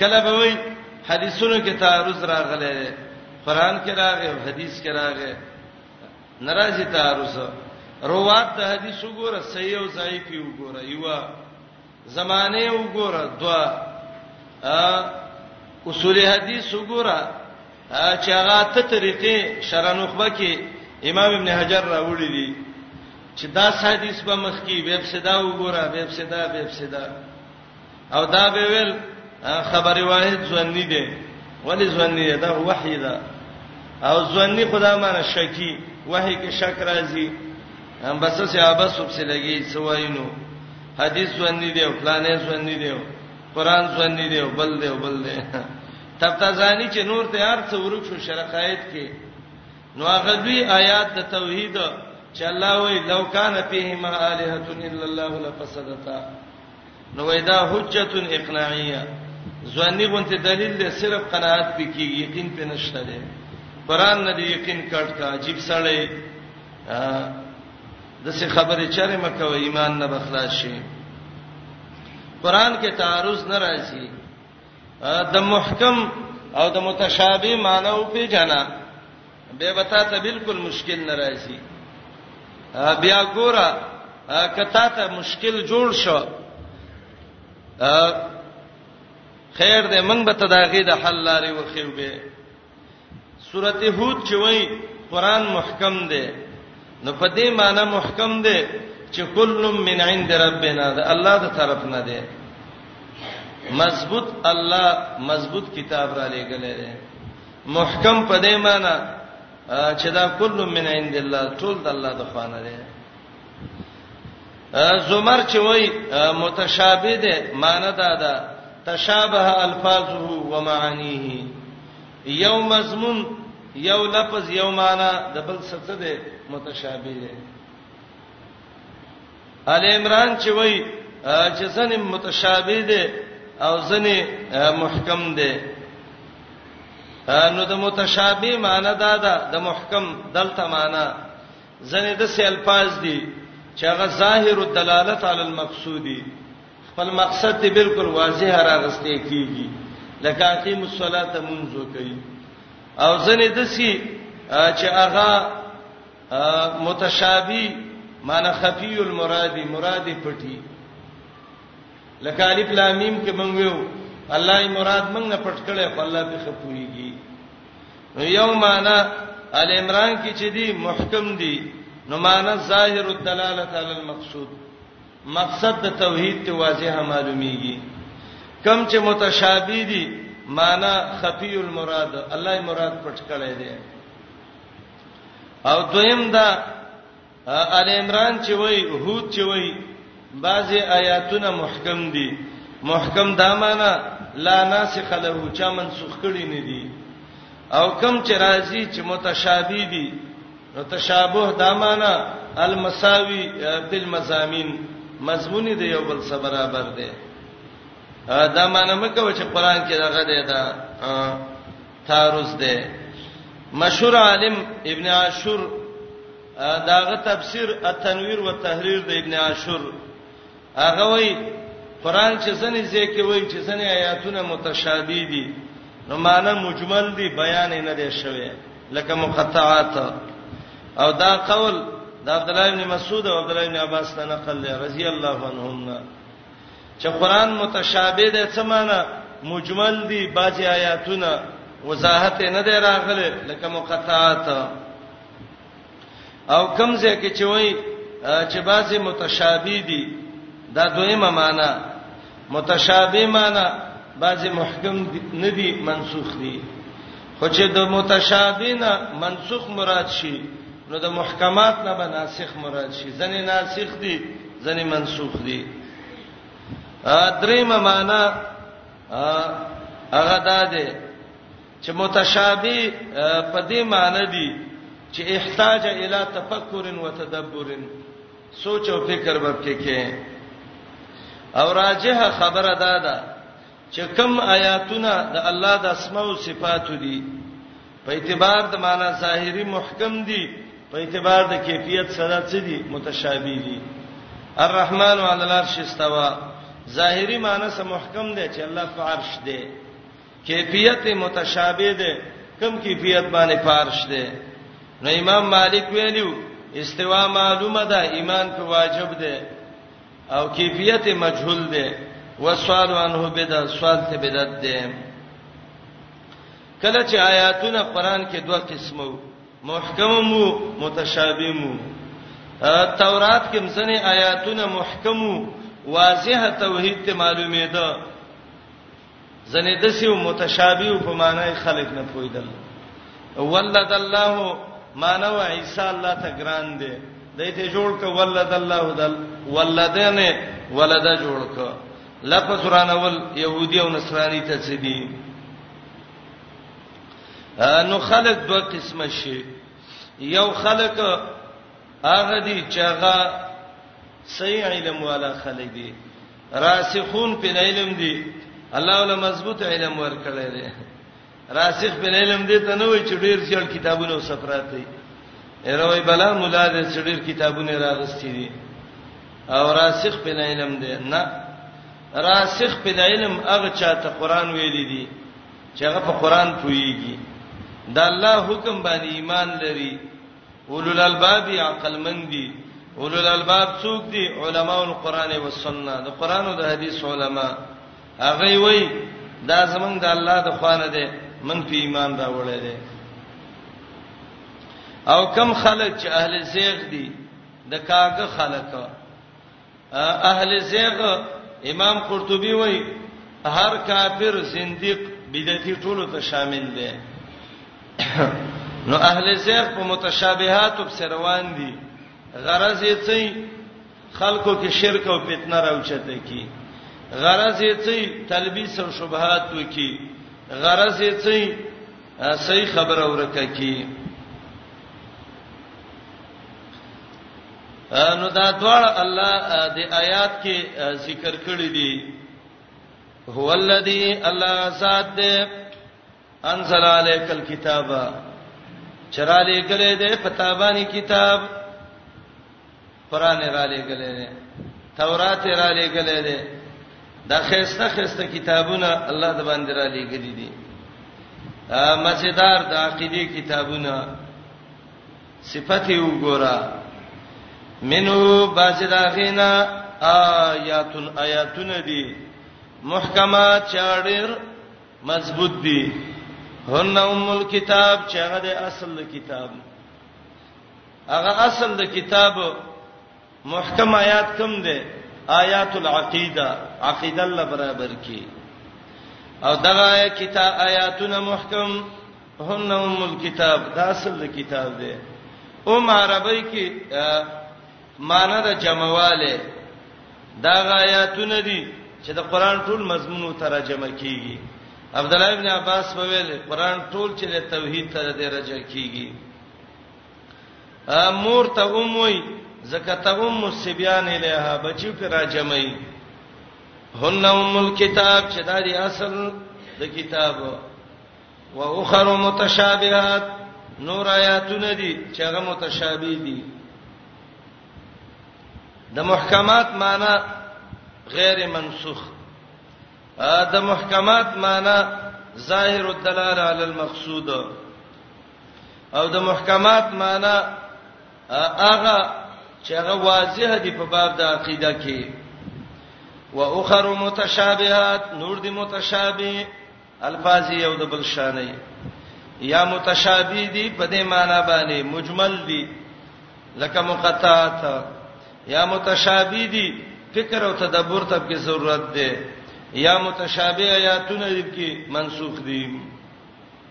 کله به وي حدیثونو کې تعارض راغلی دی قران کې راغی او حدیث کې راغی ناراضي تعارض روات د حدیث وګوره صحیح او ضعیف وګوره یو زمانه وګوره دوا اصول حدیث وګوره چې هغه ته طریقې شرع نخبه کې امام ابن حجر راوړي دي چې دا حدیث به مخ کې ویب صدا وګوره ویب صدا ویب صدا او دا به ویل خبر واحد ځنی دی ولی ځنی دی دا وحی ده او ځنی خدا معنی شکی وحی کې شک راځي هم بس سه ابس وب سه لګي سواینو حدیث ځنی دی او پلانې ځنی دی قرآن ځنی دی او بل دی او بل دی تب تا ځانی چې نور ته هر څه ورک شو شرقایت کې نو هغه دوی آیات د توحید چې الله وی لو کان فیهما الہه الا الله لفسدتا نو وېدا حجت اقناعیه ځواني غونته دلیل دی صرف قناعت پکې یقین په نشته دی قران نه دی یقین کټ کا عجیب سړی د څه خبرې چرې مکه و ایمان نه بخلاص شي قران کې تعارض نه راځي د محکم او د متشابه معنی او په جنا به وتا ته بالکل مشکل نه راځي بیا ګوره کته ته مشکل جوړ شو خیر دې موږ به تداغې د حل لارې وخیو به سورته هود چې وای قران محکم دی نو په دې معنی محکم دی چې کل من عند ربنا ده الله د طرف نه ده مضبوط الله مضبوط کتاب را لېګلې ده محکم په دې معنی چې دا کله من عند الله ټول د الله د خوانه دی زمر چې وای متشابه ده معنی دا ده تشابه الفاظه و معانیه یو مضمون یو لفظ یو معنی د بل څه ده متشابه ده ال عمران چې وای چې ځنې متشابه دي او ځنې محکم دي نو د متشابه معنی دا ده د محکم دلته معنی ځنې د سې الفاظ دي چې هغه ظاهر الدلالت علی المقصودی خپل مقصد ته بالکل واضح راغستې کیږي لکه اقیم الصلاه منځو کوي او ځنې د سې چې هغه متشابه معنی خفی المراد مراد پټی لکه الف لام میم کې مونږ ویو الله ای مراد مونږ نه پټ کړي خو الله به خپويږي نو یو معنا ال عمران کې چې دی محکم دی نو معنا ظاهر الدلاله علی المقصود مقصد د توحید ته واضح معلومیږي کم چې متشابه دي معنا خفی المراد الله ای مراد پټ کړي دی او دویم دا ال عمران چې وای هود چې وای بعضی آیاتونه محکم دي محکم دا معنا لا ناسخ له چا منسوخ کړي نه دي او کم چې راځي چې متشابه دي نو تشابه دا معنا المساوي بالمزامین مضمون دی یو بل سره برابر دی دا معنی مکه چې قران کې دغه دی دا تاروز ده مشهور عالم ابن عاشور داغه تفسیر التنویر و تحریر د ابن عاشور هغه وای قران چې ځنې ځکه وای چې ځنې آیاتونه متشابه دي نو معنی مجمل دي بیان نه دی شوی لکه مقطعات او دا قول د عبد الله ابن مسعود او عبد الله ابن عباس ته نقل دی رضی الله عنهما چې قران متشابه دی څه معنی مجمل دی بعضی آیاتونه وضاحت نه دی راغله لکه مقطعات او کم ځای کې چې وای چې بعضی متشابه دي دا دویمه معنی متشابه معنی بعضی محکم نه دي منسوخ دي خو چې د متشابهین منسوخ مراد شي نو د محکمات نه به ناسخ مراد شي ځنې ناسخ دي ځنې منسوخ دي درېمه معنا هغه ده چې متشابه په دې معنی دي چې احتاج الی تفکر و تدبر سوچ او فکر وکړي کې او راجه خبره ده ده چې کوم آیاتونه د الله د اسماء او صفاتو دي په اعتبار د معنا ظاهري محکم دي په اعتبار د کیفیت سره څه دي متشابه دي الرحمن علی العرش استوا ظاهری معنی سم محکم دی چې الله په عرش دی کیفیت متشابه دی کم کیفیت باندې فارش دی نو امام مالک ویلو استوا معلومه ده ایمان په واجب ده او کیفیت مجهول دی وسوال عنه بدعت سوال ته بدعت دی کله چې آیاتونه قران کې دوه قسمو محکم مو متشابه مو تورات کې مزنه آیاتونه محکم واضح توحید ته معلومه ده ځنې دسی او متشابه په معنی خلک نه پویدل ولد الله مانو عیسی الله ته ګران دی دای ته جوړ ک ولد الله دل ولدنه ولد جوړ ک لفظ رانول يهودي او نصراني ته څه دي نو خلق دوه قسمه شي یو خلق هغه دي چې هغه صحیح علم والا خلک دي راسخون په علم دي الله ول مضبوط علم ورکړی دی راسخ په علم دي ته نه وای چې ډیر ځل کتابونه وسپرات دي اروي بلا مولا دې چې ډیر کتابونه راغستې دي او راسخ په علم دي نه راسخ په علم هغه چاته قران ویل دي چې هغه په قران پويږي دا الله حکم باندې ایمان لري اولو الالباب عقل مند دي اولو الالباب څوک دي علما القرآن او السنه د قرآن او د حدیث علما هغه وی دا زمنګ د الله د خوانه دي من په ایمان راوړل دي او کم خلک چې اهل زیغ دي د کاګه خلک اهل زیغ امام قرطبي وایي هر کافر زنديق بدعتي ټولو ته شامل دی نو اهل زیغ په متشابهات په سروان دي غرض یې څه خلکو کې شرک او فتنه راوچته کی غرض یې څه تلبیس او شبهات وکي غرض یې څه صحیح خبره ورکه کی نو دا دواړه الله د آیات کې ذکر کړی دي هو الذی الله ذات دې انزل علیک الكتاب چراله کله دې پتابانی کتاب قران را لګلې دې تورات را لګلې دې دا خسته خسته کتابونه الله د باندې را لګلې دي مزیدار د عقیده کتابونه صفت یې وګوره منو بعضی دا غینا آیات آیاتونه دي محکمات چاړر مضبوط دي هن ام الكتاب چې هغه د اصل کتاب هغه اصل د کتاب محکم آیات کوم دی آیات العقیده عقیده الله برابر کی او دغه کتاب آیاتونه محکم هن ام الكتاب دا اصل کتاب دی ام عربی کی معنی د جمعواله دا آیاتونه دي چې د قران ټول مضمون او ترجمه کیږي عبد الله ابن عباس په ویل قران ټول چې د توحید تر درجه کیږي مور ته ام وای زکات ام السبيان الیها بچو پر راجمای هن ام الكتاب چې دا دی اصل د کتاب او اخر متشابهات نور آیاتونه دي چې هغه متشابه دي د محکمات معنی غیر منسوخ دا محکمات معنی ظاهر الدلاله علی المقصود او د محکمات معنی هغه چې هغه واضح دي په باب د عقیده کې و اخر متشابهات نور دي متشابه الفاظ یو د بل شانې یا متشابه دي په دې معنی باندې مجمل دي لکه مقطعات یا متشابه دي فکر او تدبر ته کې ضرورت ده یا متشابه آیاتونه دي کې منسوخ دي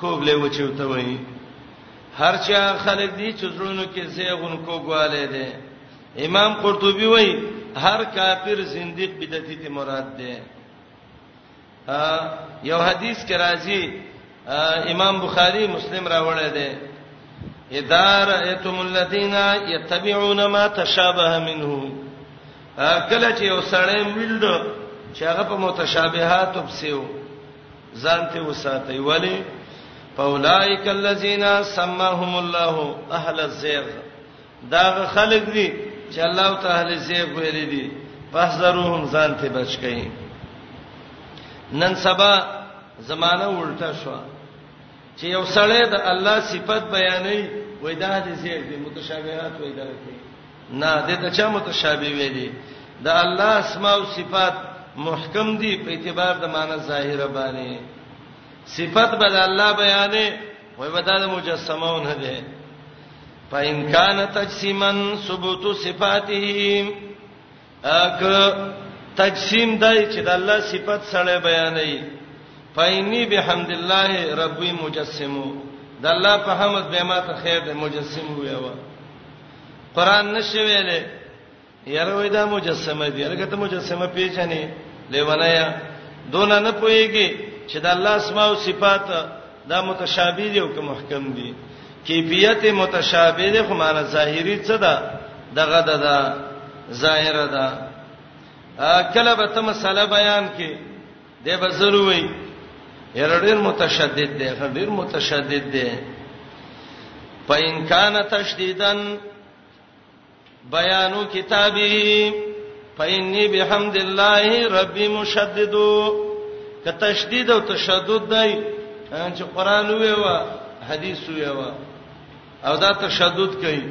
کوګلې وچوته وای هرچا خلک دي چې زړونو کې زیغون کوګواله دي امام قرطبي وای هر کافر زنديق بدعتي ته مراد ده یو حدیث کې راځي امام بخاری مسلم راوړی دی ادار ایتم الذین یتبعون ما تشابه منه کله چې یو سړی ویل چې هغه په متشابهات وبسیو ځان ته وساتي ولی فاولائک الذین سماهم الله اهل الزیغ دا خلق دي چې الله تعالی زیغ ویل دي فاحذروهم ځان ته بچ کئ نن سبا زمانہ الټا شو چې یو سړی د الله صفت بیانوي وای دا د زیر د متشابهات وای دا کې نه د ته چا متشابه وی دي د الله اسماء او صفات محکم دي په اعتبار د معنی ظاهره باندې صفات بل الله بیانې وای ودا د مجسمون ده فإن كان تجسما ثبوت صفاته اګ تقسیم دای چې د الله صفات سره بیانې فینی بحمد الله ربی مجسمو د الله په حمد به ما ته خیر د مجسم ویو قران نشي ویلې یاره وای دا مجسمه دی هرګه ته مجسمه پیژنې لیونایا دون نه پويږي چې د الله اسماء او صفات دا متشابه دي او که محکم دي کیفیت متشابه ده خو معنی ظاهری څه ده دغه ده دا ظاهره ده کله به ته مسله بیان کې د بزروي هر ډیر متشدد دی هر ډیر متشدد دی پاین کان تشدیدن بیانو کتابه فإني بحمد الله ربي مشدد که تشدید او تشدد دی چې قران وی و حدیث وی و او دا تشدد کوي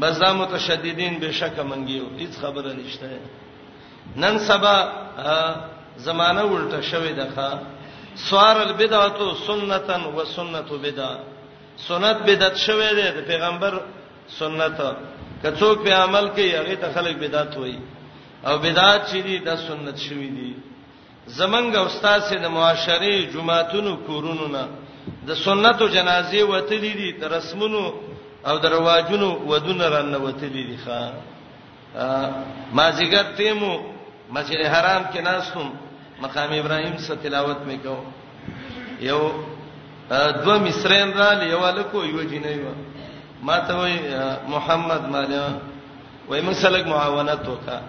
بس دا متشددین بشک منګیو هیڅ خبره نشته نن سبا زمانہ الټه شوې ده ښا سوار البدعه سنتا و سنت بدعه سنت بدعت شوې ده پیغمبر سنت که څوک په عمل کې هغه ته خلک بدعت وایي او بدعت چې دي د سنت شوی دي زمنګ استاد سي د معاشري جمعهتونو کورونو نه د سنتو جنازې وتلې دي د رسمونو او د رواجونو ودونه رانه وتلې دي ښا ما زیګر تیمو مسجد حرام کې ناستم مقام ابراهیم څخه تلاوت میکاو یو دو مصرین را لیوا لکو یو جنې و ما ته وای محمد مالا وای مسلک معاونت وکا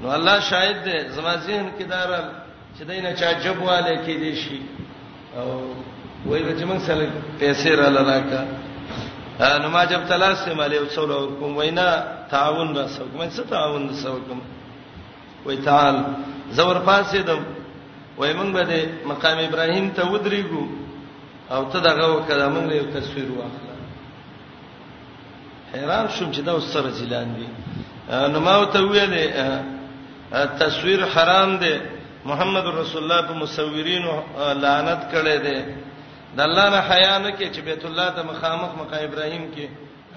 نو الله شاهد دې زما ذهن کې دارل چې دای نه چا جبواله کې دي شي او وای به چې موږ سره پیسې را لراکا نو ما جب تلاش سم علی او څول او کوم وینا تعاون را سو کوم څه تعاون را سو کوم وای تعال زور پاسې دم وای موږ به د مقام ابراهیم ته ودرېګو او ته دغه وکړه موږ یو تصویر واخلو حیران شوم چې دا اوس سره ځلان دي نو ما ته ویل تصویر حرام دی محمد رسول الله په مصورینو لعنت کړي دي د الله نه حیا نه کې چې بیت الله ته مخامخ مقا ابراهیم کې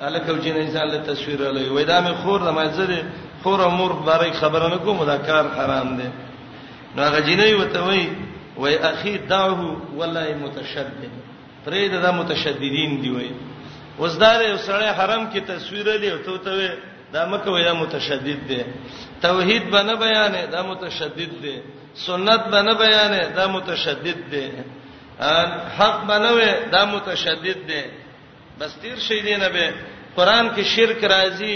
الکو جن انسان له تصویر لې وې دا مې خور د مزه دي خور او مور باري خبره نه کوم دا کار حرام دی نو هغه جنې وته وې وې اخي دعوه والله متشدد پرېږده دا متشددین دی وای اوس دا یو سړی حرم کې تصویر لري او ته ته دا مکه وای دا متشدد دی توحید باندې بیان دا متشدد دی سنت باندې بیان دا متشدد دی حق باندې دا متشدد دی بس تیر شي دی نه به قران کې شرک راځي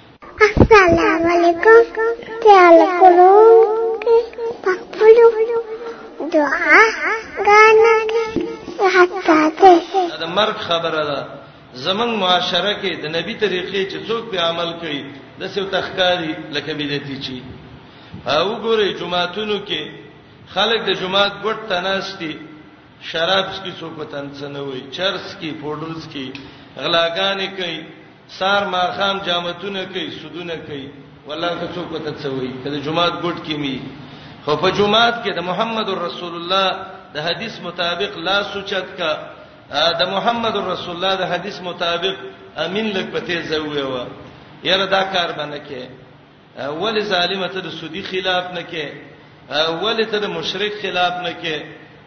السلام علیکم خیال کولو کې پخپلو دعا غانا کې حتا ته دا مرګ خبره ده زمون معاشره کې د نبی طریقې چې څوک په عمل کوي د څو تخکاری لکه بدعتي چی او ګوري جمعهتونو کې خلک د جمعهت ګټ تناستي شراب سکي څوک وطن څه نه وي چرس کی پودل سکي غلاګانې کوي سار ماخام جامتونه کوي سودونه کوي والله که څوک وطن څه وي کله جمعات ګډ کی می خو په جمعات کې د محمد رسول الله د حدیث مطابق لا سوچت کا د محمد رسول الله د حدیث مطابق امین لک پته زویو یره دا کار باندې کې ولی ظالم ته د سودی خلاف نه کې ولی ته د مشرک خلاف نه کې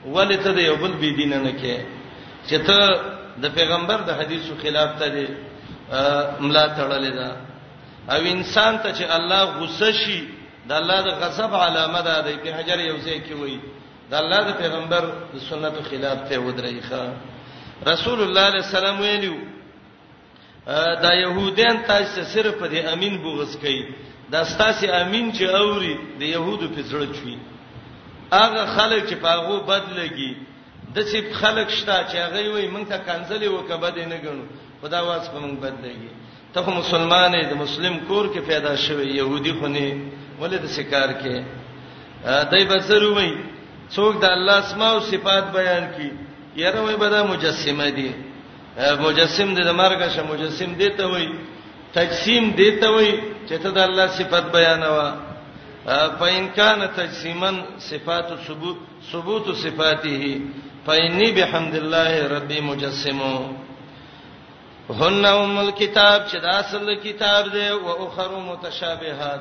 ولی ته د یو بل بی دین نه کې چې ته د پیغمبر د حدیثو خلاف ته دی ملا تړلې ده او انسان ته چې الله غصه شي د الله د غضب علامه ده د ابن حجر یو ځای کې وایي د الله د پیغمبر د سنتو خلاف ته ودرېخه رسول الله صلی الله علیه وسلم ویلو دا يهوديان تاسو صرف په دې امين بغض کوي دا ستاسو امين چې اوري د يهودو په زړه چوي هغه خلک چې پاغو بد لګي د څه خلک شته چې هغه وي مونږ ته کنځلې وکبه دې نه ګڼو خدا واس په مونږ بد لګي ته مسلمانې د مسلم کور کې پیدا شوی يهودي خو نه ولې د شکار کې دای بسرو وي څوک د الله اسماء او صفات بیان کی یره وي بدا مجسمه دي مجسم دې د مرګ شه مجسم دې ته وای تجسیم دې ته وای چې ته د الله صفات بیانوا فإن كان تجسيما صفات ثبوت ثبوت صفاته فإني بحمد الله ربي مجسم هن ام الكتاب چې دا اصل کتاب دی او اخر متشابهات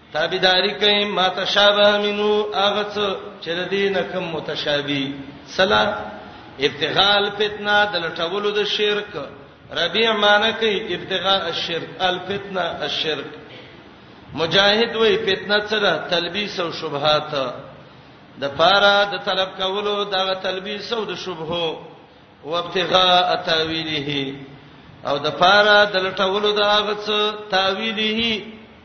تابعداري کوي ما تشابه منو هغه څه چې د دې نه کوم متشابه سلا ابتغال فتنه د لټولو د شرک ربيع معنی کوي ابتغاء الشرک الفتنه الشرک مجاهد وای فتنه سره تلبیس او شبهات د پاره د طلب کولو دغه تلبیس او د شبهو او ابتغاء تاویله او د پاره د لټولو دغه څه تاویله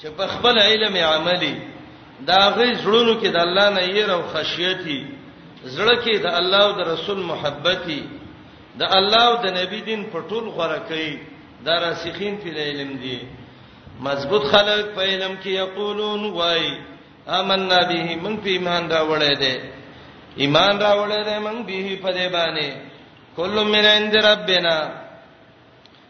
چې په خپل علم عملی دا غي زړونو کې د الله نه یې او خشیتي زړه کې د الله او د رسول محبتي د الله او د نبی دین په ټول غره کوي دا راسخین په علم دي مضبوط خلک په علم کې یقولون وای آمنا به من په ایمان راوړې ده ایمان راوړې ده من به په دې باندې کله من عند ربنا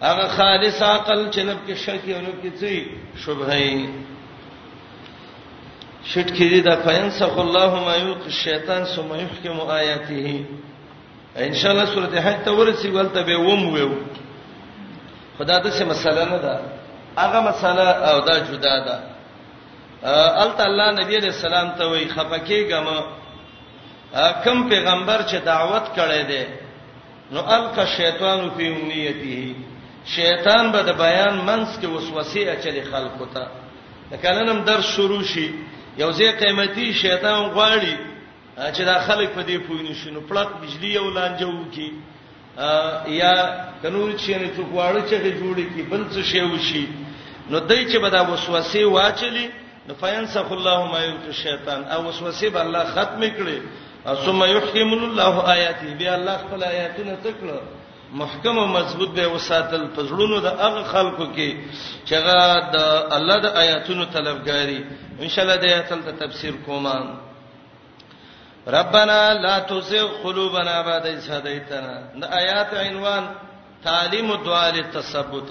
هغه خالص عقل چې نه پکې شک او نه پکې څه شبهه ای شټ کې دي دا فینسخ الله ما یلقي الشیطان ثم یحکم آیاته ان شاء الله سورته حج ته ورسی ولته به وم وو خدا د څه مسله نه ده هغه مسله او دا جدا ده الت الله نبی علیہ السلام ته وی خفکیګم کم پیغمبر چې دعوت کړي دي نو القى الشیطان فی امنیته شیطان به د بیان منس کې وسوسه اچلي خلکو ته د کلنم درس شروع شي یو ځای قیمتي شیطان غواړي چې دا خلک په دې پوی نشي نو پړق بجلی او لانجو کی یا قانون چې نه څوک واړو چې جوړي کی بل څه شی وشي نو دای چې به دا وسوسه واچلي نو فینسخ الله ما یلقي الشیطان او وسوسه به الله ختم کړي ثم يحكم الله آياته بیا الله خپل آیاتونه تکړه محکم او مضبوط به وساتل پزړونو د هغه خلکو کې چې هغه د الله د آیاتونو طلبګاری ان شاء الله د آیاتل ته تفسیر کوم ربنا لا تزغ قلوبنا بعد إذ هديتنا د آیات عنوان تعلیم دعاء للتثبت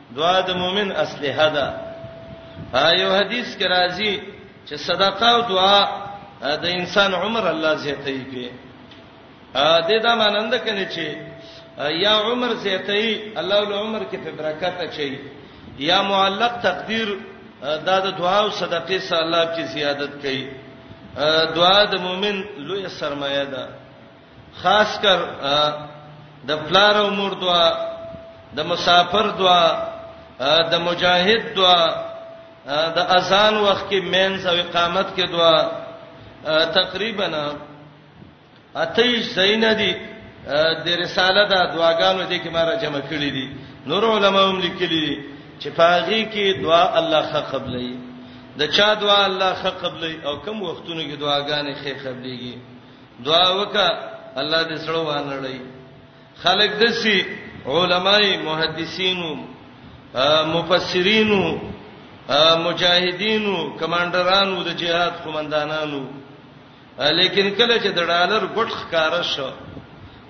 دعا د مؤمن اصله ده ایو حدیث کې راځي چې صدقه او دعا د انسان عمر الله زیاتې کوي ا دې دا مانند کني چې یا عمر زیاتې الله له عمر کې په برکت اچي یا معلق تقدیر دا د دعا او صدقې سره الله کې زیادت کوي دعا د مؤمن لوی سرمایه ده خاص کر د پلار او مور دعا د مسافر دعا د مجاهد دعا د اذان وخت کې مینځ او اقامت کې دعا تقریبا اتیش زین دي د رساله د دعاګانو دي کې ماره جمع کړې دي نور علما هم لیکلي دي چې پاغي کې دعا الله خ قبلې د چا دعا الله خ قبلې او کم وختونو کې دعاګانې خې قبلېږي دعا وکا الله دې سره وانه لړی خلک دسی علماي محدثینو مفسرینو مجاهدینو کمانډرانو د جهاد قومندانانو لیکن کله چې د ډالر ګټ ښکارا شو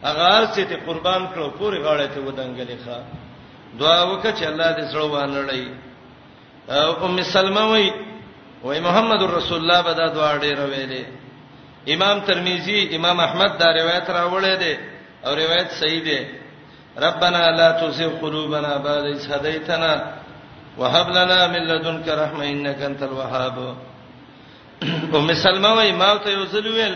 هغه چې ته قربان کړو پوری غاړه ته ودانګلې ښا دعا وکړه چې الله دې سره وانه لړی ام سلمہ وای وای محمد رسول الله به دا دعا ډېر ویلې امام ترمذی امام احمد دا روایت راوړی دی او روایت صحیح دی ربنا لا تزغ قلوبنا بعد إذ هديتنا وهب لنا من لدنك رحمه انك انت الوهاب ام سلمہ وای ما ته یو ځل ویل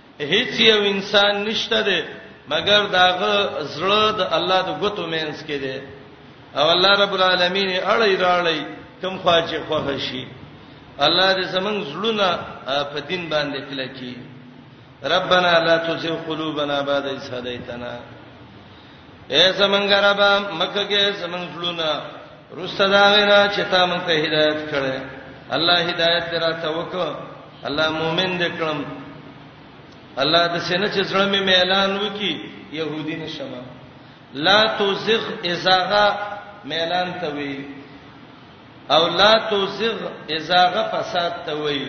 هیڅ یو انسان نشته دی مګر داغه زړه د الله د غوتو مینس کې دی او الله رب العالمین اړی راړی کوم خواجه خوښ شي الله دې زمنګ زړونه په دین باندې کلکی ربنا لا تزغ قلوبنا بعد إذ هديتنا اے زمونږ رب مکه کې زمونږ لونه رسته دا غینا چې تا مونږ ته هدایت کړې الله هدایت راته وکړه الله مؤمن دې کړم الله د سینې چې زړه مې اعلان وکي يهودي نشم لا تزغ ازاغه اعلان ته وی او لا تزغ ازاغه فساد ته وای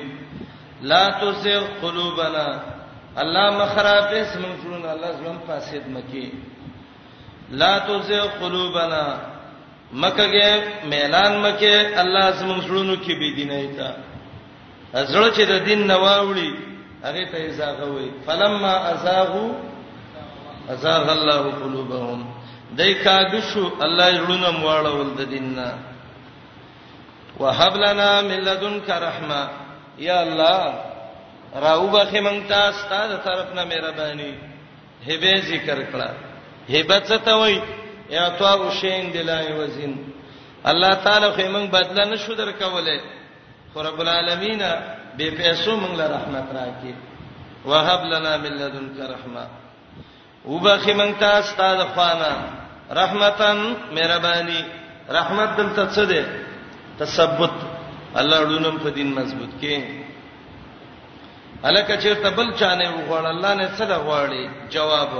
لا تزغ قلوبنا الله مخرابه زمون زړونه الله زمون فاسد مکی لا تزغ قلوبنا مکه میلان مکه الله زمون زړونو کې بی دینه ایته زړه چې د دین نه واوړي هغه ته ازاغه وي فلما ازاغو ازاغ الله قلوبهم دای کاګ شو الله یړونم واړول د دین نه وهب لنا من لدنک رحمه یا الله راوبخه مونږ ته ستاسو طرف نه مهرباني هبه ذکر کړه هبه څه ته وای یا تو او شین دلای وزین الله تعالی خو مونږ بدل نشو درکوله خو رب العالمین بے پیسو مونږ له رحمت راکې وهب لنا من لدنک رحمه وبخې مونږ ته ستاسو خوانه رحمتن مهرباني رحمت دلته څه ده تثبت الله ډونم په دین مضبوط کې الکه چیرته بل چانه وغوړ الله نه څه غواړي جواب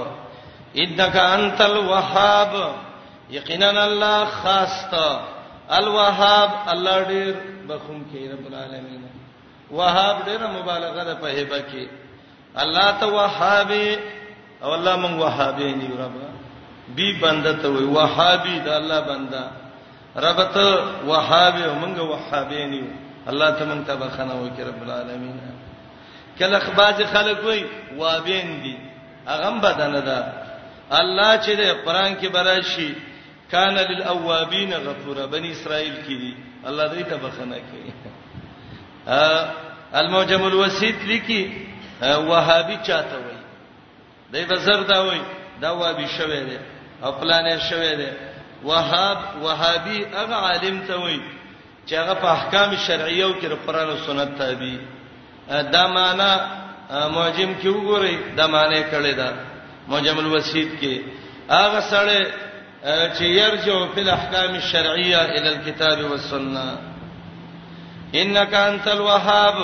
انک انت الوهاب یقینا الله خاص ته الوهاب الله ډیر بخون کې رب العالمین وهاب ډیره مبالغه ده په هبه کې الله ته وهابي او الله مونږ وهابي نه یو رب بي بنده ته وي وهابي دا الله بنده رب ته وهابي او مونږ وهابي نه یو الله ته مونږ ته بخنه وکړي رب العالمین کله خباز خلک وي وابین دي هغه هم بدنه ده الله چې د قران کې براشي کان للاوابین غفورا بنی اسرائیل کې دي الله دې ته بخنه کوي الموجم الوسیط لیکي وهابي چاته وای دای بزر دا وای دا وابي شوه دی او پلانې شوه دی وهاب وهابي هغه عالم ته وای چې هغه په احکام شرعیه او کې د قران او سنت تابع دا معنا معجم کې وګورئ دا معنی کړي دا معجم الوسید کې هغه سره چې يرجو فی الاحکام الشرعیه الی الكتاب والسنه انک انت الوهاب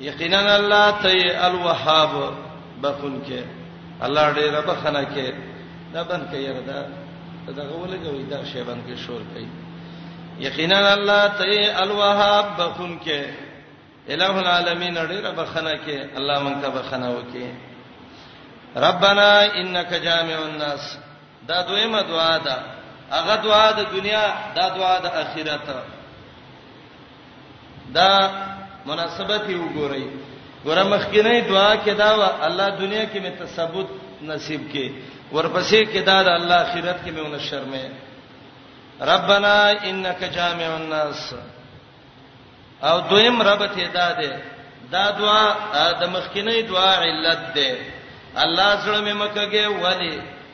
یقینا الله ته الوهاب بخون کې الله ډیر بخنه کې دا بن کې یره دا دغه ولګوي دا شی بن کې شور کوي یقینا الله ته الوهاب بخون کې الہ العالمین ډیر بخنه کې الله مونږ ته بخنه وکي ربنا انک جامع الناس دا دویمه دعا ده هغه دعا د دنیا دا دعا د اخرت دا مناسبت یې وګورئ ګوره مخکینه دعا کې دا و الله دنیا کې مې تثبوت نصیب کې ورپسې کې دا د الله آخرت کې مې ونه شرمې ربنا انک جامع الناس او دویم رب ته دا ده دا دعا د مخکینه دعا علت ده الله سره مې مکهږي ولی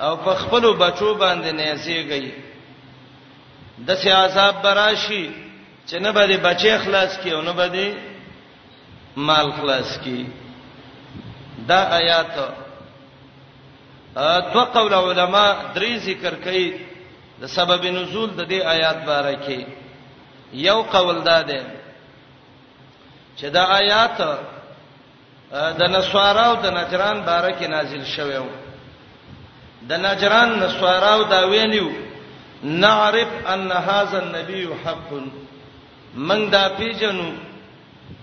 او په خپل بچو باندې نه زیږي د سي عذاب براشي چې نه به بچي خلاص کی او نه به مال خلاص کی دا آیات دو قول علما درې ذکر کوي د سبب نزول د دې آیات باره کې یو قول دا ده چې دا آیات د نسواراو د نجران باره کې نازل شوی و د نجران نسواراو دا ویلیو نعرف ان هاذا النبي حق من دا پیجنو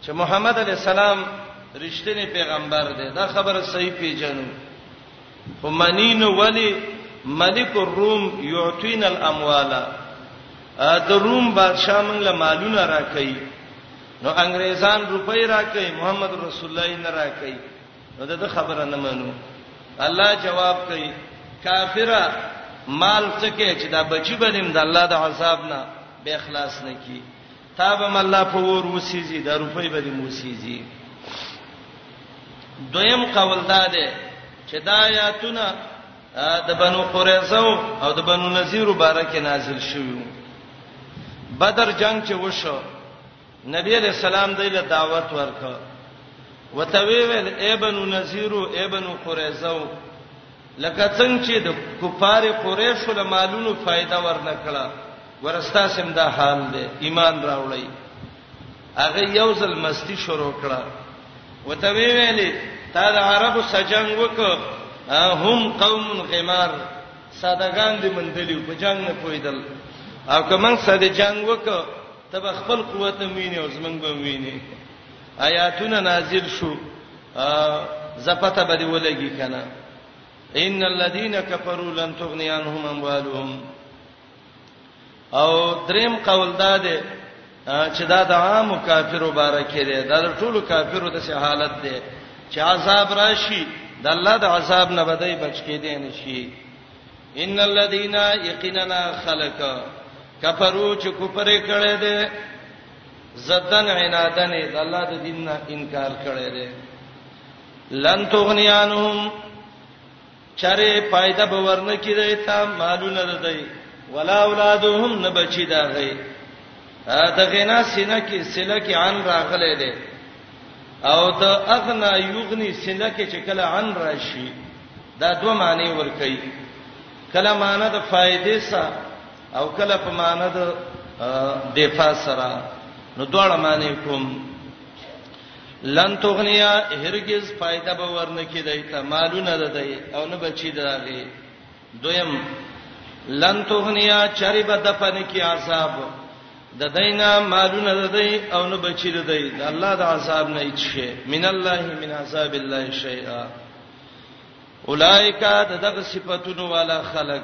چې محمد علی السلام رښتینی پیغمبر دی دا خبره صحیح پیجنو خو منین ولی ملک الروم یعطینا الاموال د روم بادشاہ موږ له مالونه راکړي نو انګريزان روپۍ راکې محمد رسول الله یې نه راکې نو دغه خبره نه منو الله جواب کوي کافره مال څکه چې دا بچی بنیم د الله د عذاب نه به اخلاص نه کی تابم الله په ور وسیږي د روپۍ به دې موسیږي دویم قول دا ده چې دا آیاتونه د بنو قریظه او د بنو نذیر مبارک نازل شوی بدر جنگ چې وشو نبی علیہ السلام دله دعوت ورکړ وتوی ویل ای بنو نذیر او ای بنو قریظه لکه څنګه چې د کفار قریش له مالونو فائدہ ورنکړه ورستا سم دا حال دی ایمان راوړی هغه یو ځل مستی شروع کړه وته وی ویلې تا د عربو سجنګ وک هم قوم غمار سادهګان دي مندلی په جنگ نه پویدل او کمن ساده جنگ وک تب خپل قوت مینه او زمنګ به مینه آیاتونه نازل شو زپته به دی ولګي کنه ان الذين كفروا لن تغني عنهم اموالهم او دریم قول دا دی چې دا د عام کافرو باره کې دی دا د ټولو کافرو د حالت دی چې عذاب راشي د الله د عذاب نه بدای بچ کې دی نشي ان الذين يقيننا خلق کفرو چې کوپر کړي دي زدن عنادن د الله د دین نه انکار کړي دي لن تغنیانهم چاره فائدہ به ورنه کیدای تا مالونه ده دی ولا اولادهم نه بچی دا غي د غنا سینه کې سله کې عن راغله ده او د اغنا یغنی سله کې چې کله عن راشي دا دوه معنی ور کوي کله معنی د فائدې سره او کله په معنی د دفاع سره نو دواړه معنی کوم لن تغنیا هرگز فائدہ به ورنکې دی ته مالونه ده دی او نه بچی داغي دویم لن تغنیا چری به د پنه کې عذاب د دینا مالونه ده دی او نه بچی ده دی د الله د عذاب نه هیڅ شي من الله من عذاب الله شیئا اولائک دغه صفاتونو والا خلق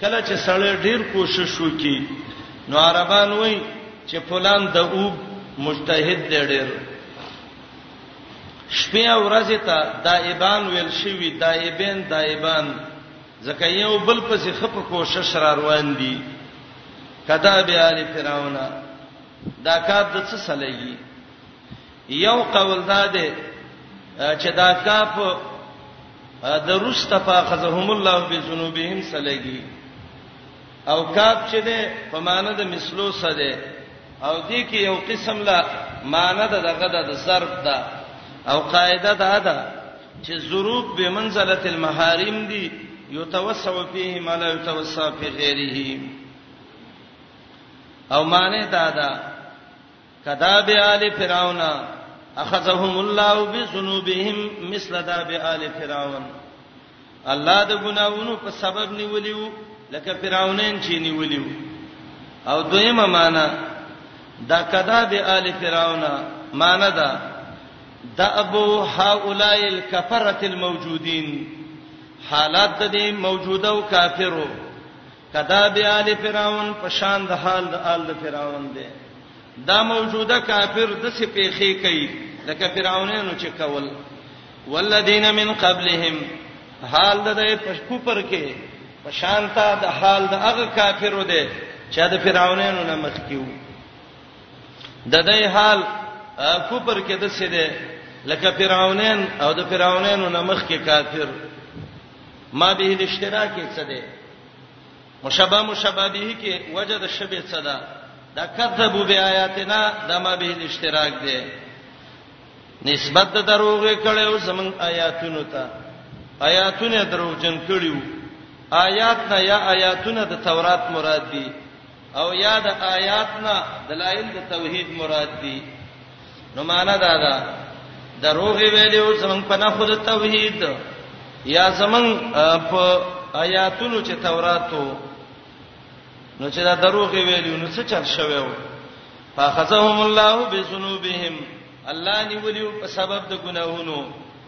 کله چې سړی ډیر کوشش وکړي نو عربان وایي چې فلان د اوب مجتهد دی ډیر شپه او ورځ ته دایبان ویل شوی دایبین دایبان ځکه یو بل پسې خپ کوشش را روان دي کدا به ال فرعون دا کار د څه سلېږي یو قول دا دی چې دا کاف د روسته فاخذهم الله بذنوبهم سلګي او کاف چې ده په معنی د مثلو سره ده او دې کې یو قسم لا معنی د دغه د ضرب ده او قاعده ده ده چې ظروف به منزله المحارم دي یتوسع فيه ما لا یتوسع فی غیره او معنی دا ده کذاب آل فرعون اخذهم الله بذنوبهم مثل داب آل فرعون الله د ګناوونو په سبب نیولیو لکه فرعونین چې نیولیو او دویمه معنا دا کذاب آل فرعون معنا دا د ابو هؤلاء الكفره الموجودين حالات د دې موجوده او کافرو کدا به آل فرعون په شان د حال د آل د فرعون دی دا موجوده کافر د څه پیخې کوي لکه فرعونانو چې کول والذین من قبلهم حال د پښکو پر کې په شان ته د حال د هغه کافرو دی چې د فرعونانو نه مخ کیو د دې حال کوپر کې د څه دی لکه فرعونین او د فرعونانو نه مخ کې کافر ما به الاشتراک څه ده مشابه مشابه به کې وجه د شبه څه ده دا کذبوا بیااتنا دا ما به الاشتراک ده نسبت د دروغ کړو زمون آیاتونو ته آیاتونه دروغجن کړیو آیات نه یا آیاتونه د تورات مراد دي او یا د آیات نه دلایل د توحید مراد دي نو معنا دا ده دروغ ویلې او زمنګ په نه خود توحید یا زمنګ په آیاتونو چې توراتو نو چې دا دروغ ویلې نو څه چل شوی و فاخذهم الله بذنوبهم الله نیولیو په سبب د ګناهونو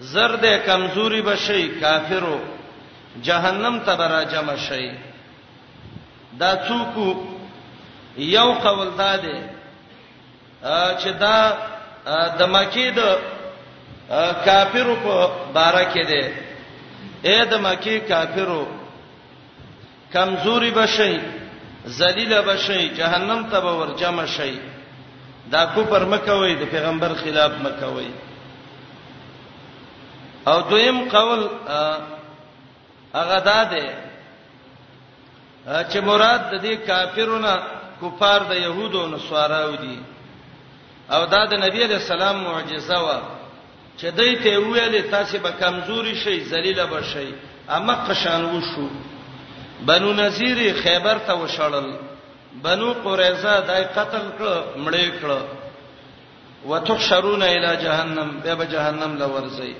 زر دی کمزوری به شئ کافرو جهنم ته به راجمع شئ. دا څوک وو؟ یو قول دا دی چې دا د مکې د کافرو په باره کې دی. اې د مکې کافرو کمزوري بشي ذلیل بشي جهنم ته به ورجم شي دا کوپر مکوي د پیغمبر خلاف مکوي او دویم قول هغه دا دی چې مراد د دې کافرونو کفار د يهودو او نصاراو دي او دا د نبی له سلام معجزه و چې دوی ته یې وویل، تاسې به کمزوري شئ، ذلیله به شئ. همغه شان وشو. بنو نضیر یې خیبر ته وشړل. بنو قریظه دا یې قتل کړ، مړه یې کړ. وتحشرون الی جهنم، بیا به جهنم له ورځي.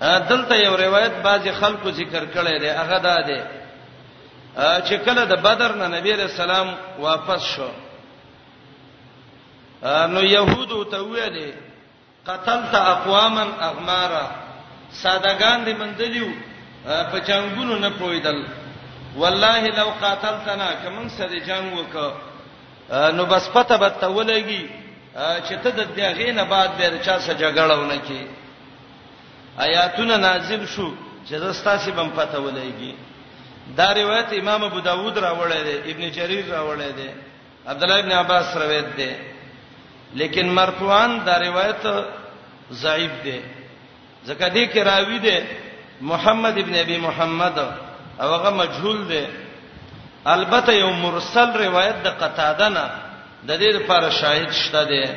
دلته یو روایت بعضی خلکو ذکر کړی دی، هغه دا دی چې کله د بدر نه نبی رسول الله واپس شو نو يهودو ته ویلې قتلت اقواما اغمارا سادهګان دې مندلیو په جنگونو نه پویدل والله لو قاتلتنا کمن سره جنگ وک نو بس پته به ته ولګي چې ته د دغه نه بعد به چا سره جګړهونه کې آیاتونه نازل شو چې زستا سي بم پته ولګي دا روایت امام ابو داوود راوړی دی ابن جرير راوړی دی عبد الله ابن عباس روایت ده لیکن مرفوعا دا روایت ضعیف ده ځکه دې کې راوی ده محمد ابن ابي محمد او هغه مجهول ده البته یو مرسل روایت د قتاده نه د دې لپاره شاهد شته ده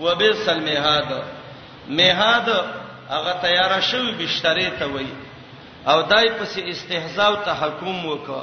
وبسل میهاد میهاد هغه تیار شوی بشتري ته وای او دای پسې استهزاء او تحکم وکړه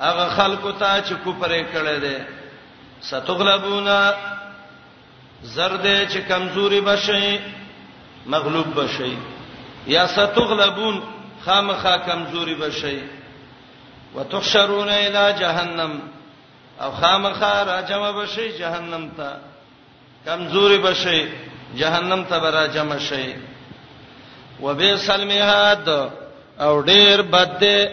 هغه خلکو ته چې کوپر یې کړی دی ستغلبون زرد چې کمزوري بشي مغلوب بشي یا ستغلبون خامخا کمزوري بشي وتحشرون الى جهنم او خامخا راجم بشي جهنم ته کمزوري بشي جهنم ته راجم شي وبئس المهاد او ډیر بد دی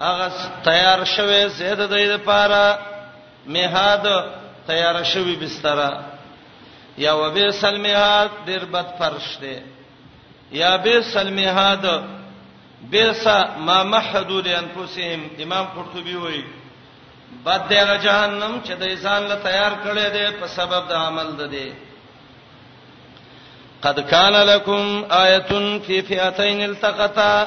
هغه تیار شوه زید د دې لپاره میهاد تیار شوی بستر یا وبه سلمیهاد ډیر بد فرش دی یا به سلمیهاد بیسا ما محدود انفسهم امام قرطبي وایي بد دی هغه جهنم چې د انسان له تیار کړي دی په سبب د عمل ده دی قد کان لکم آیه فی فئتین التقطا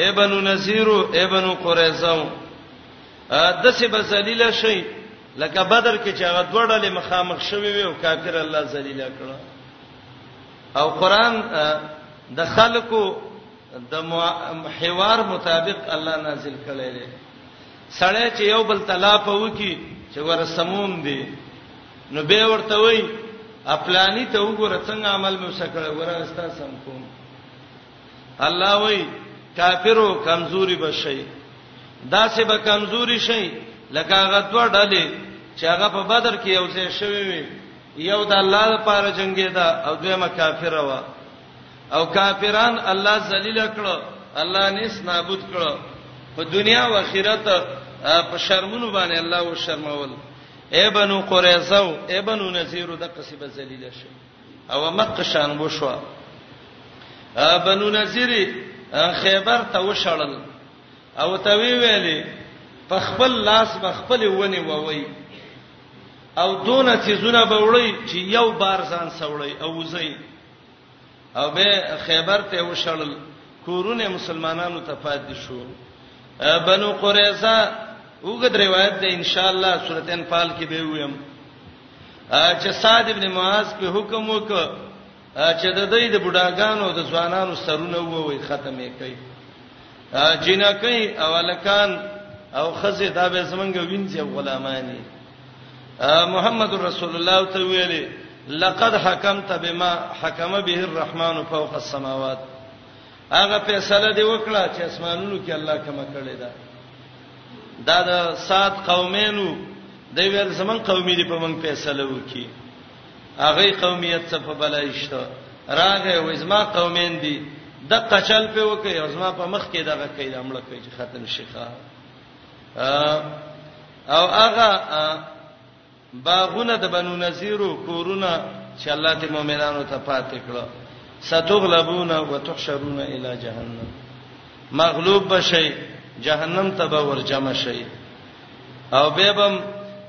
اے بنو نذیر اے بنو قریظه د څه به ذلیل شي لکه بدر کې چې هغه دوړلې مخامخ شوی وي او کافر الله ذلیل کړ او قران د خلکو د حوار مطابق الله نازل کړي دي سړی چې یو بل طلاق وکي چې ور سمون دي نو به ورته وای خپلانی ته وګوره څنګه عمل مې وسکړ ورستا سم کوم الله وای کافرو کمزوري بشي دا سه به کمزوري شي لکه هغه دوه ډلې چې هغه په بدر کې یو ځای شوی وي یو د الله لپاره جنگي دا او دویمه کافر و او کافران الله ذلیل کړو الله نس نابود کړو په دنیا او آخرت په شرمونو باندې الله و شرمول اے بنو قریظه او اے بنو نذیر د قصبه ذلیل شي او مکه شان وشو بنو نذیر خیبر ته وشړل او ته وی ویلې په خپل لاس په خپل ونی ووي او دونه چې زونه به وړي چې یو بار ځان سوړي او وزي او به خیبر ته وشړل کورونه مسلمانانو ته پاتې شو بنو قریظه وګد روایت ده ان شاء الله سورته انفال کې به ویم چې صاد ابن معاذ په حکم وک چې د دې د بډاګانو د ځوانانو سرونه ووي ختمې کوي جنکې او الکان او خزه دا به زمونږ وینځي غلامانی محمد رسول الله ته ویلي لقد حکمت بما حکم به الرحمن فوق السماوات هغه فیصله دی وکړه چې اسمانونو کې الله کما کړی دا دا د سات قومینو د ویل زمون قومي دی په مونږ فیصله وکي هغه قومیت څه په بلایشته راغه و زما قومین دی د قچل په وکي او زما په مخ کې دغه کید امړ کوي چې ختم شيخه او هغه باغونه د بنو نذیرو کورونه چې الله دې مؤمنانو ته پاتې کړو ستغلبون وتحشرون الى جهنم مغلوب بشي جهنم ته به ورجمع شي او به بم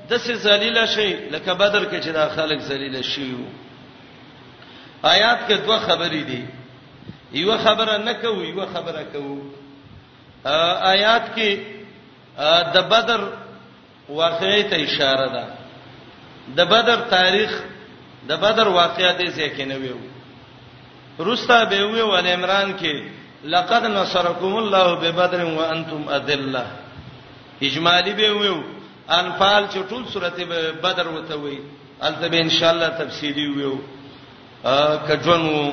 د سې ذلیل شي لکه بدر کې چې دا خلک ذلیل شي آیات کې دوه خبرې دي یو خبره نه کوي یو خبره کوي آیات کې د بدر واقعي ته اشاره ده د بدر تاریخ د بدر واقعیا دې ځای کې نه ویو روستا به وی ول عمران کې لقد نصرکم الله ببدر وانتم اذله اجمالی به ویو انفال چې ټول سورته بدر وته وی الته به ان شاء الله تفصیلی ویو کجنو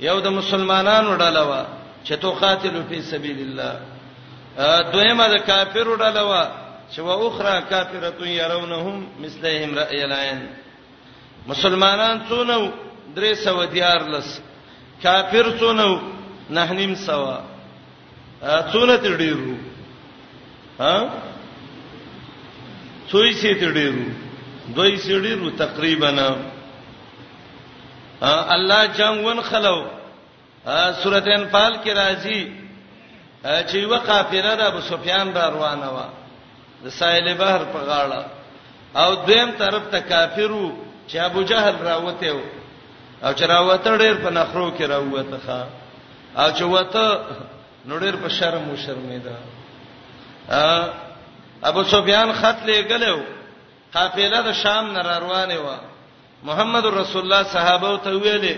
یو د مسلمانانو ډله و چې تو قاتل فی سبیل الله دویمه د کافرو ډله و چې و اخرى کافرتون يرونهم مثلهم رأي العين مسلمانان څونو درې سو دیار لس کافر څونو نه نیم سوا څونه تر ډیرو ها څوي سي تر ډیرو دوی سي ډیرو تقریبا الله جنگ ون خلو سورته انفال کې راځي چې یو قافله د ابو سفیان را روانه و د ساحل بحر په غاړه او دویم طرف ته کافرو چې ابو جهل راوته او او چې راوته ډېر په نخرو کې راوته ښا او چې وته نو ډېر په شرم او شرمېدا ابو سفیان خط لېګلو قافله د شام نه روانه و محمد رسول الله صحابه ته ویلې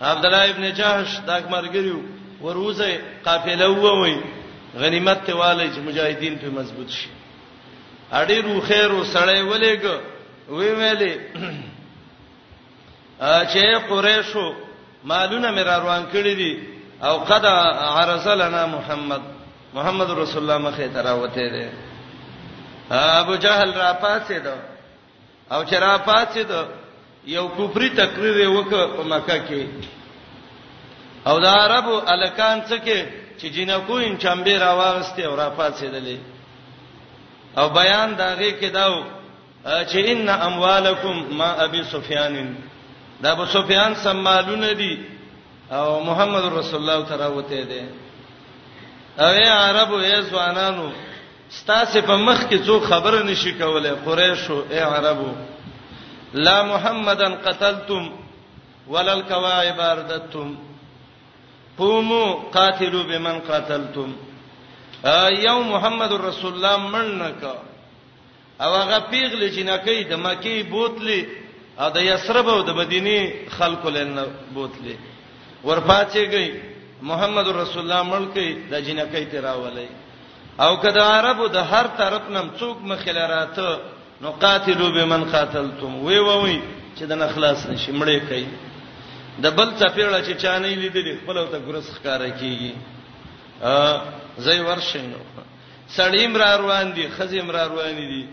عبد الله ابن جاش دا مرګریو وروزه قافله ووي غنیمت ته والي چې مجاهدین په مضبوط شي اړې رو خیر وسړې ولېګ وی ویلې چې قریشو مالونه مې را روان کړی دي او قد عرض لنا محمد محمد رسول الله مخه تراوته دي ابو جهل را پاتې ده او چې را پاتې ده یو کفري تقریر وکړ په مکه کې او دا عربو الکان څه کې چې جنکو ان چمبه را واغسته او را پاتې دلې او بیان داغه کې داو چې ان اموالکم ما ابي سفیان دا ابو سفیان سمالونه دي او محمد رسول الله تراوته دي او عربو یې ځوانانو ستاسو په مخ کې څو خبره نشي کولای قریشو اے عربو لا محمدن قتلتم ولا الكواعب اردتم قوموا قاتلوا بمن قاتلتم یو محمد رسول الله منک او هغه پیغله چې نه کوي د مکی بوتلې او د یسرب او د مدینه خلکو لن بوتلې ورپاتېږي محمد رسول الله ملک د جنکې تراولې او که د عربو د هر طرف نم څوک مخله راته نو قاتلو به من قاتلتم وی وی چې د نخلاص نشي مړې کوي د بل چپیړه چې چانه لیدلې خپل ته ګرس ښکارا کیږي ا زې ورشینو سړیم را روان دي خزیم را روان دي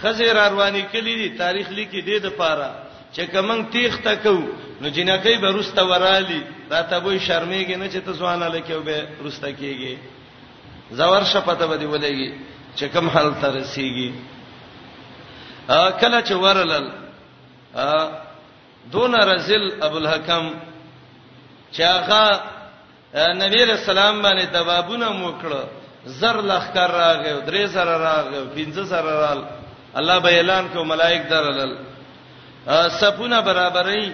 خزې را روانې کلی دي تاریخ لیکي دې د پاره چې کمن تیخ تکو نو جنکې به روسته ورالی راته وې شرمېږي نه چې ته ځوانه لکه به روسته کیږي زور شپته به دی ولېږي چې کوم حل ته رسیږي کله چې ورلل دون رزل ابو الحکم چې هغه نبی رسول الله باندې دبابونه موکړه زر لخ کر راغې درې زر راغې پنځه زر رال الله به اعلان کو ملائک درلل سپونه برابرې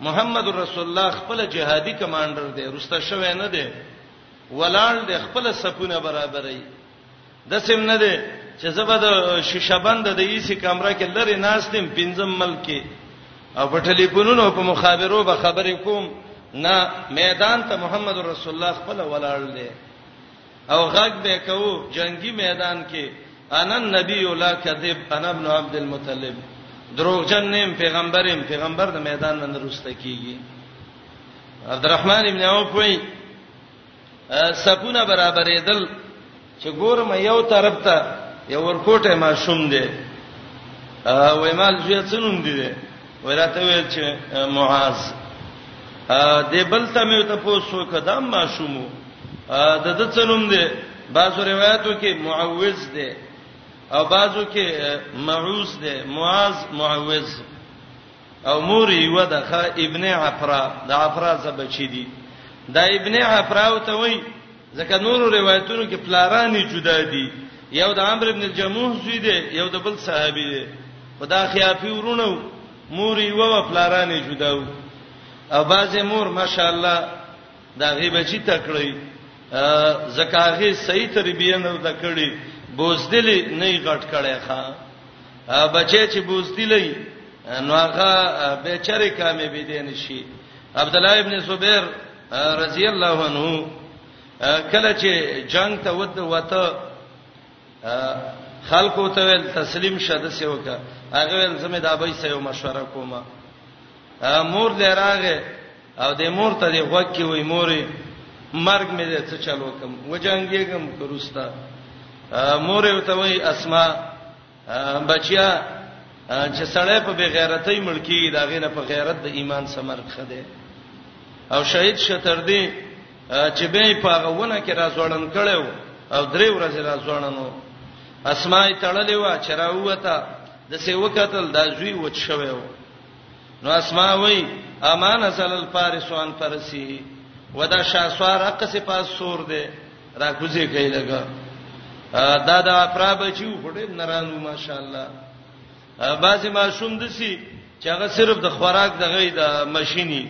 محمد رسول الله خپل جهادي کمانډر دی رسته شوی نه دی ولاړ دی خپل صفونه برابرای دسم نه دی چې زبد شیشه بند د ایسی کمره کې لری ناستم پنځم ملک کې او په ټلیفونونو په مخابرو به خبرې کوم نه میدان ته محمد رسول الله خپل ولاړ دی او غږ به کوو جنگي میدان کې انا النبی لا کذب انا ابن عبد المطلب دروغجن نیم پیغمبریم پیغمبر د میدان نن رسته کیږي عبدالرحمن ابن عوف وی سپونه برابرېدل چې ګورم یو طرف ته یو ورکوټه ما شوم دی وای مال زوی څنوم دی دی وای راته ویل چې معاذ دې بل ته مې ته پوسو کدام ما شومو د د څنوم دی بعضو روایتو کې معوذ دی او بعضو کې معوذ دی معاذ معوذ او مور یې و د خا ابن عفرا د عفرا ز بچی دی دا ابن عفرا او ته وای ځکه نورو روایتونو کې پلارانی جدا دي یو د عمرو ابن الجموح زوی دی یو د بل صحابي دی خدا خیافی ورونو مور یې و پلارانی جدا وو او بازه مور ماشاءالله دا غي بچی تکړی زکاغه صحیح تربیه نه د کړی بوزدلی نه غټ کړی ښا بچی چې بوزدی لې نو هغه بیچاره کامې بي دي نشي عبد الله ابن زبیر رضی الله عنه کله چې جنگ ته ود وته خلکو ته ول تسلیم شد سی وکړه هغه ول زمې د ابي سيو مشوره کومه مور لراغه او د مور ته دی غوږ کې وای مورې مرګ مې دې څه چلو کوم وجنګېږم کروستا مورې ته وای اسما بچیا چې سړی په بغیرتۍ ملکی دا غینه په غیرت د ایمان سمر خده او شهید شتر دی چې به په غوونه کې راځوړن کړو او درې ورځې راځوړنو اسماء تړلې و چې راوته د سیو قتل دا زوی وچ شوی و نو اسماء وای امان سل الفارسوان فرسی ودا شاسوار اقصه پاس سور دی را کوزي کوي لګا دا د افرا بچو خړې نرانو ماشاءالله بعضی ماشوم دسی چې هغه صرف د خوراک دغه د ماشيني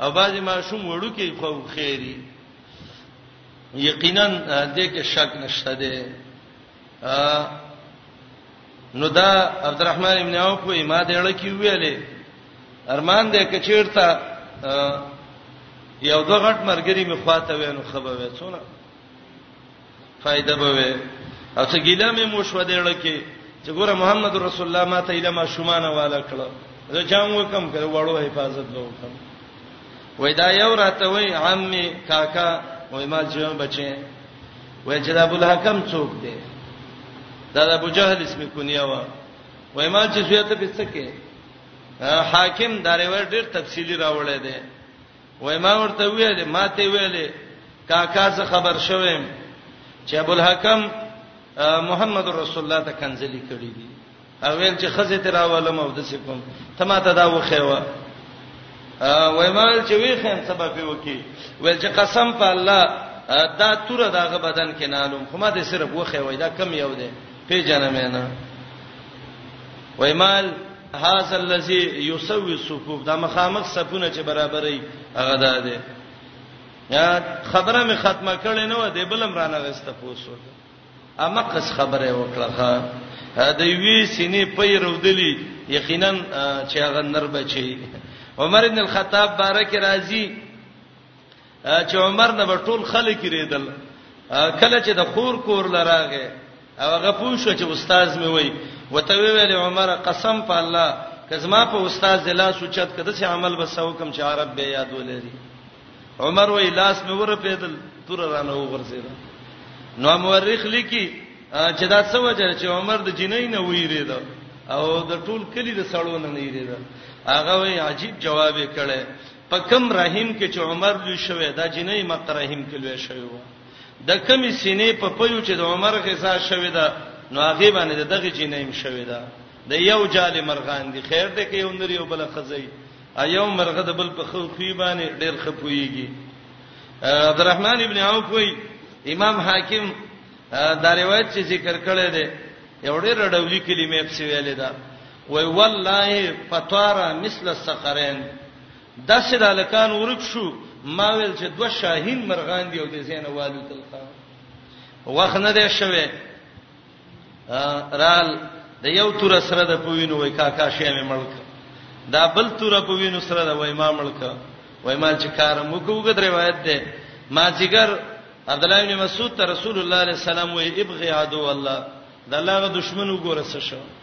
او بعضی ماشوم وړو کې خو خيري یقینا دې کې شک نشته ده نو دا عبدالرحمن ابن عوف وې ما دې لکه ویلې ارمان دې کچیرتا یو دوه غټ مرګري می خواته وینو خبه وې څونه فائدہ به وې او څه ګیله می مو شو دې لکه چې ګوره محمد رسول الله ما ته علم شومانه والا کړو زه جام وکم کړه وړو حفاظت به وکم وای دا یو راته وای عمي کاکا وای ما جون بچي وای چې د ابو الحکم څوک دی دا د ابو جهل اسم کونیه و وای ما چې زوی ته پڅکه حاکم دا روایت ډیر تفصیلی راوړی دی وای ما ورته ویل ما ته ویل کاکا څه خبر شوم چې ابو الحکم محمد رسول الله ته کنځلې کړې دي او ویل چې خزه ته راولم او د سکم ته ما ته دا وخیوه وای ما چې وی خیم سبب وکي ویل چې قسم په الله دا توره دغه بدن کې نالوم خو ما دې صرف وخیوه دا کم یو دی پیژنم نه وای مال هاذا الذي يسوي الصفوف دا مخامخ صفونه چې برابرې هغه ده ده یا خبره می ختمه کړې نه و دې بلم رانه غسته پوسو امقص خبره وکړه ها د وی سینې پي رودلی یقینا چې هغه نر بچي عمر ابن الخطاب بارک راضي چې عمر نه ټول خلک ریدل کله چې د خور کور لراغه او هغه پوښو چې استاد مې وای وته ویل عمر قسم په الله کزما په استاد زلا سوچت کده چې عمل بسو کم چې عرب به یاد ولري عمر وی لاس مې ورپېدل تور رانه وغورځیدا نو مورخ لیکي چې دا څه وجه چې عمر د جنۍ نه ویرید او د ټول کلی د سړو نه نه یرید هغه وی عجیب جواب یې کړي په کم رحیم کې چې عمر لوي شوی دا جنۍ مت رحیم کې لوي شوی و د کمی سینې په پيو چې د عمر غذا شوی دا نو هغه باندې دغه جنۍ هم شوی دا د یو جال مرغان دي خیر دې کې یو نری او بل خزې ایو مرغه د بل په خو خوې باندې ډېر خپويږي عبدالرحمن ابن عوف وی امام حاکم دا روایت چې ذکر کړی دی یو ډېر ډولي کلمې په ویلې ده وی والله فطاره مثل الصقرين داسې د الکان ورک شو ما ویل چې دوه شاهین مرغان دی او د زینوالو تلقا وخت نه دی شوه رال د یو تور سره د پوینو وای کاکا شې مې ملک دا بل تور پوینو سره د وای ما ملک وای ما چې کار مو کوګه د روایت ده ما جګر عبد الله بن مسعود ته رسول الله صلی الله علیه وسلم وای ابغي عدو الله د الله غ دشمن وګوره څه شو